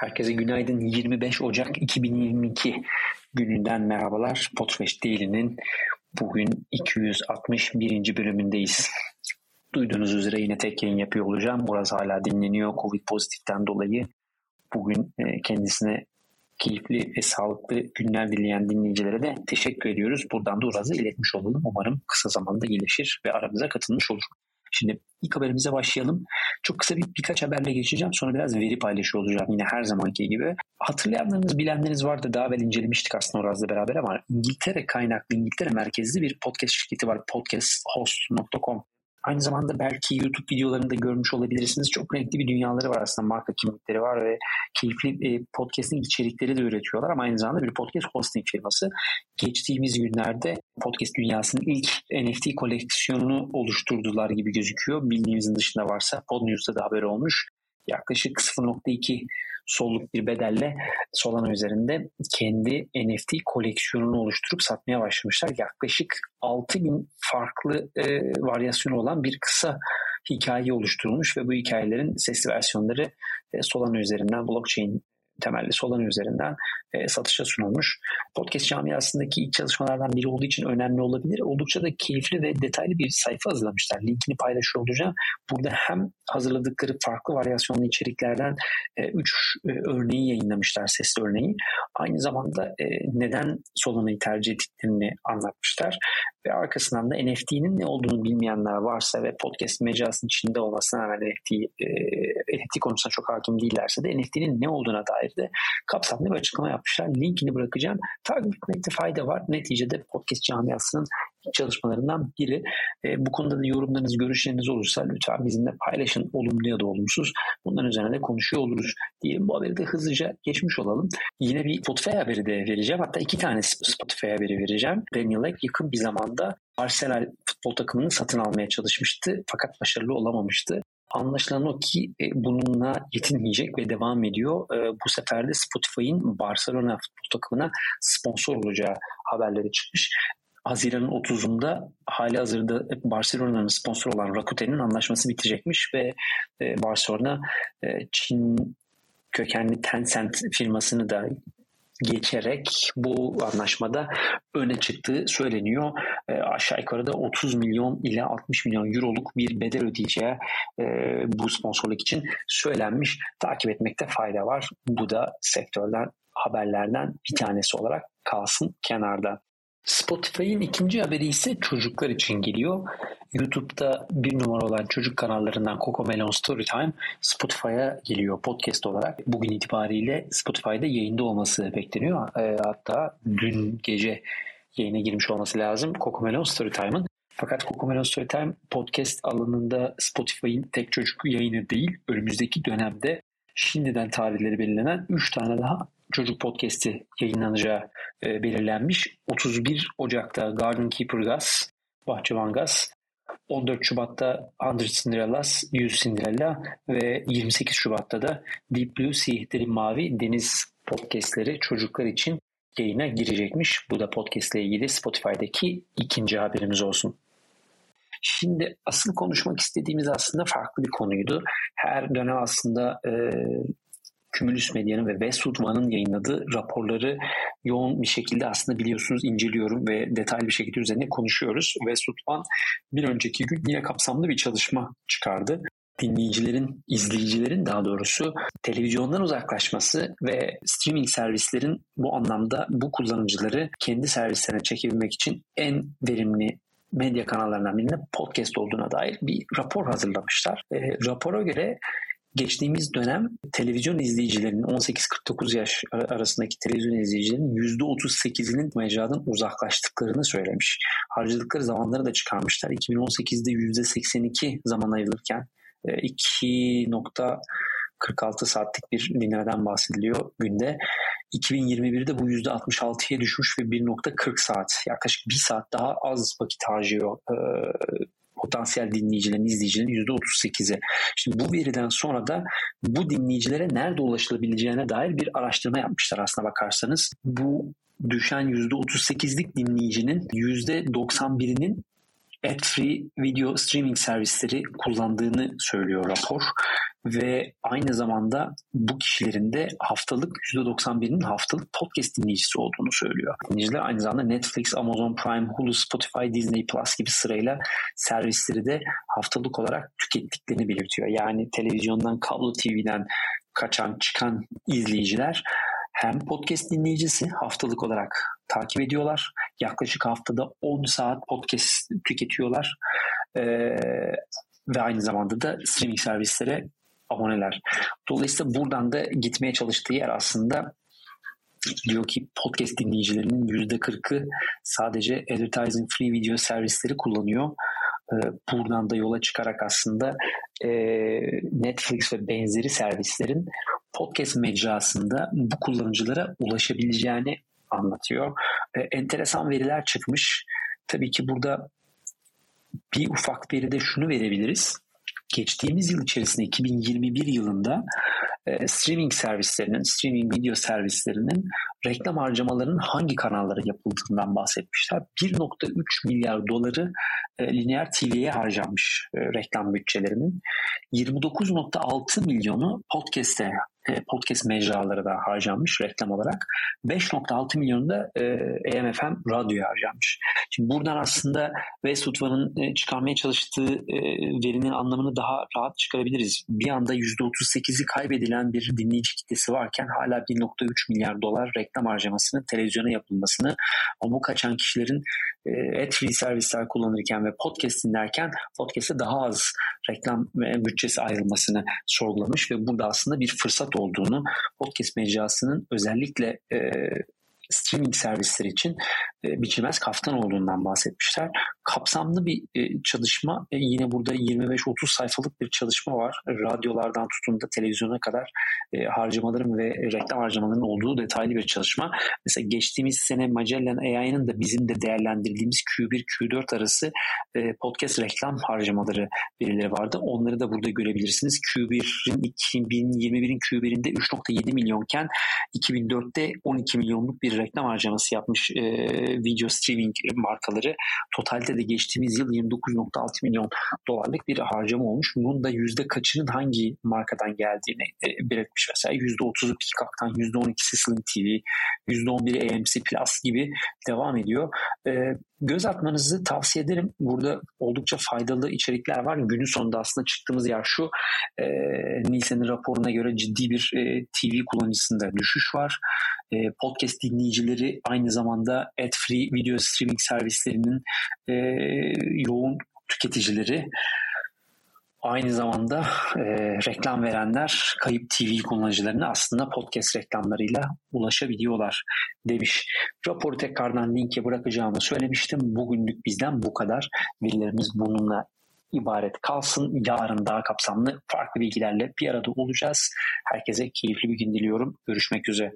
Herkese günaydın. 25 Ocak 2022 gününden merhabalar. Potfresh Daily'nin bugün 261. bölümündeyiz. Duyduğunuz üzere yine tek yayın yapıyor olacağım. Burası hala dinleniyor Covid pozitiften dolayı. Bugün e, kendisine keyifli ve sağlıklı günler dileyen dinleyicilere de teşekkür ediyoruz. Buradan da Uraz'ı iletmiş olalım. Umarım kısa zamanda iyileşir ve aramıza katılmış olur. Şimdi ilk haberimize başlayalım. Çok kısa bir birkaç haberle geçeceğim. Sonra biraz veri paylaşıyor olacağım yine her zamanki gibi. Hatırlayanlarınız, bilenleriniz vardı. Daha evvel incelemiştik aslında Oraz'la beraber ama İngiltere kaynaklı, İngiltere merkezli bir podcast şirketi var. Podcasthost.com. Aynı zamanda belki YouTube videolarında görmüş olabilirsiniz. Çok renkli bir dünyaları var aslında. Marka kimlikleri var ve keyifli e, podcasting içerikleri de üretiyorlar ama aynı zamanda bir podcast hosting firması. Geçtiğimiz günlerde podcast dünyasının ilk NFT koleksiyonunu oluşturdular gibi gözüküyor. Bildiğimizin dışında varsa Podnews'da da haber olmuş. Yaklaşık 0.2 solluk bir bedelle Solana üzerinde kendi NFT koleksiyonunu oluşturup satmaya başlamışlar. Yaklaşık 6000 farklı e, varyasyonu olan bir kısa hikaye oluşturulmuş ve bu hikayelerin sesli versiyonları e, Solana üzerinden blockchain temelli Solana üzerinden e, satışa sunulmuş. Podcast camiasındaki ilk çalışmalardan biri olduğu için önemli olabilir. Oldukça da keyifli ve detaylı bir sayfa hazırlamışlar. Linkini paylaşıyor olacağım. Burada hem hazırladıkları farklı varyasyonlu içeriklerden 3 e, e, örneği yayınlamışlar, sesli örneği. Aynı zamanda e, neden Solana'yı tercih ettiklerini anlatmışlar. Ve arkasından da NFT'nin ne olduğunu bilmeyenler varsa ve podcast mecrasının içinde olmasına rağmen NFT, e, NFT konusuna çok hakim değillerse de NFT'nin ne olduğuna dair de kapsamlı bir açıklama yapmışlar. Linkini bırakacağım. Takip etmekte fayda var. Neticede podcast camiasının çalışmalarından biri. E, bu konuda da yorumlarınız, görüşleriniz olursa lütfen bizimle paylaşın. Olumlu ya da olumsuz. Bunların üzerine de konuşuyor oluruz. Diyelim bu haberi de hızlıca geçmiş olalım. Yine bir Spotify haberi de vereceğim. Hatta iki tane Spotify haberi vereceğim. Daniel Ek yakın bir zamanda Arsenal futbol takımını satın almaya çalışmıştı fakat başarılı olamamıştı. Anlaşılan o ki e, bununla yetinmeyecek ve devam ediyor. E, bu sefer de Spotify'ın Barcelona futbol takımına sponsor olacağı haberleri çıkmış. Haziran'ın 30'unda hali hazırda Barcelona'nın sponsor olan Rakuten'in anlaşması bitecekmiş ve e, Barcelona e, Çin kökenli Tencent firmasını da geçerek bu anlaşmada öne çıktığı söyleniyor. E, aşağı yukarı da 30 milyon ile 60 milyon euroluk bir bedel ödeyeceği e, bu sponsorluk için söylenmiş. Takip etmekte fayda var. Bu da sektörden haberlerden bir tanesi olarak kalsın kenarda. Spotify'ın ikinci haberi ise çocuklar için geliyor. YouTube'da bir numara olan çocuk kanallarından Cocomelon Storytime Spotify'a geliyor podcast olarak. Bugün itibariyle Spotify'da yayında olması bekleniyor. E, hatta dün gece yayına girmiş olması lazım Cocomelon Storytime'ın. Fakat Cocomelon Storytime podcast alanında Spotify'ın tek çocuk yayını değil, önümüzdeki dönemde şimdiden tarihleri belirlenen 3 tane daha çocuk podcast'i yayınlanacağı e, belirlenmiş. 31 Ocak'ta Garden Keeper Gas, Bahçıvan Gas, 14 Şubat'ta 100 Cinderellas, 100 Cinderella ve 28 Şubat'ta da Deep Blue Sea, Derin Mavi Deniz podcastleri çocuklar için yayına girecekmiş. Bu da podcast ile ilgili Spotify'daki ikinci haberimiz olsun. Şimdi asıl konuşmak istediğimiz aslında farklı bir konuydu. Her dönem aslında e, Cumulus Medya'nın ve Westwood One'ın yayınladığı raporları yoğun bir şekilde aslında biliyorsunuz inceliyorum ve detaylı bir şekilde üzerine konuşuyoruz. Westwood One bir önceki gün yine kapsamlı bir çalışma çıkardı dinleyicilerin, izleyicilerin daha doğrusu televizyondan uzaklaşması ve streaming servislerin bu anlamda bu kullanıcıları kendi servislerine çekebilmek için en verimli medya kanallarından birine podcast olduğuna dair bir rapor hazırlamışlar. E, rapora göre geçtiğimiz dönem televizyon izleyicilerinin 18-49 yaş arasındaki televizyon izleyicilerinin %38'inin mecradan uzaklaştıklarını söylemiş. Harcadıkları zamanları da çıkarmışlar. 2018'de %82 zaman ayrılırken 2.46 e, saatlik bir dinlemeden bahsediliyor günde. 2021'de bu %66'ya düşmüş ve 1.40 saat yaklaşık bir saat daha az vakit harcıyor e, potansiyel dinleyicilerin, izleyicilerin %38'i. Şimdi bu veriden sonra da bu dinleyicilere nerede ulaşılabileceğine dair bir araştırma yapmışlar aslına bakarsanız. Bu düşen %38'lik dinleyicinin %91'inin ad-free video streaming servisleri kullandığını söylüyor rapor. ve aynı zamanda bu kişilerin de haftalık %91'inin haftalık podcast dinleyicisi olduğunu söylüyor. Dinleyiciler aynı zamanda Netflix, Amazon Prime, Hulu, Spotify, Disney Plus gibi sırayla servisleri de haftalık olarak tükettiklerini belirtiyor. Yani televizyondan, kablo TV'den kaçan, çıkan izleyiciler hem podcast dinleyicisi haftalık olarak takip ediyorlar. Yaklaşık haftada 10 saat podcast tüketiyorlar. Ee, ve aynı zamanda da streaming servislere aboneler. Dolayısıyla buradan da gitmeye çalıştığı yer aslında diyor ki podcast dinleyicilerinin %40'ı sadece advertising free video servisleri kullanıyor. Ee, buradan da yola çıkarak aslında e, Netflix ve benzeri servislerin podcast mecrasında bu kullanıcılara ulaşabileceğini anlatıyor. E, enteresan veriler çıkmış. Tabii ki burada bir ufak veri de şunu verebiliriz. Geçtiğimiz yıl içerisinde 2021 yılında e, streaming servislerinin, streaming video servislerinin reklam harcamalarının hangi kanallara yapıldığından bahsetmişler. 1.3 milyar doları e, lineer TV'ye harcanmış e, reklam bütçelerinin. 29.6 milyonu podcast'e podcast mecraları da harcanmış reklam olarak. 5.6 milyon da e, EMFM radyoya harcanmış. Şimdi buradan aslında Westwood'un e, çıkarmaya çalıştığı e, verinin anlamını daha rahat çıkarabiliriz. Bir anda %38'i kaybedilen bir dinleyici kitlesi varken hala 1.3 milyar dolar reklam harcamasının televizyona yapılmasını ama bu kaçan kişilerin e, ad free servisler kullanırken ve podcast dinlerken podcast'e daha az reklam bütçesi ayrılmasını sorgulamış ve burada aslında bir fırsat olduğunu podcast mecrasının özellikle e, streaming servisleri için e, biçilmez kaftan olduğundan bahsetmişler. Kapsamlı bir e, çalışma e, yine burada 25-30 sayfalık bir çalışma var. Radyolardan tutun da televizyona kadar e, harcamaların ve reklam harcamaların olduğu detaylı bir çalışma. Mesela geçtiğimiz sene Magellan AI'nın da bizim de değerlendirdiğimiz Q1-Q4 arası e, podcast reklam harcamaları verileri vardı. Onları da burada görebilirsiniz. Q1'in 2021'in Q1'inde 3.7 milyonken 2004'te 12 milyonluk bir reklam harcaması yapmış e, video streaming markaları. Totalde de geçtiğimiz yıl 29.6 milyon dolarlık bir harcama olmuş. Bunun da yüzde kaçının hangi markadan geldiğini e, belirtmiş. Mesela %30'u Peacock'tan, %12'si Sling TV, %11'i AMC Plus gibi devam ediyor. E, göz atmanızı tavsiye ederim. Burada oldukça faydalı içerikler var. Günün sonunda aslında çıktığımız yer şu. E, Nielsen'in raporuna göre ciddi bir e, TV kullanıcısında düşüş var. E, podcast dinleyicileri aynı zamanda ad-free video streaming servislerinin e, yoğun tüketicileri aynı zamanda e, reklam verenler kayıp TV kullanıcılarına aslında podcast reklamlarıyla ulaşabiliyorlar demiş. Raporu tekrardan linke bırakacağımı söylemiştim. Bugünlük bizden bu kadar. Verilerimiz bununla ibaret kalsın. Yarın daha kapsamlı farklı bilgilerle bir arada olacağız. Herkese keyifli bir gün diliyorum. Görüşmek üzere.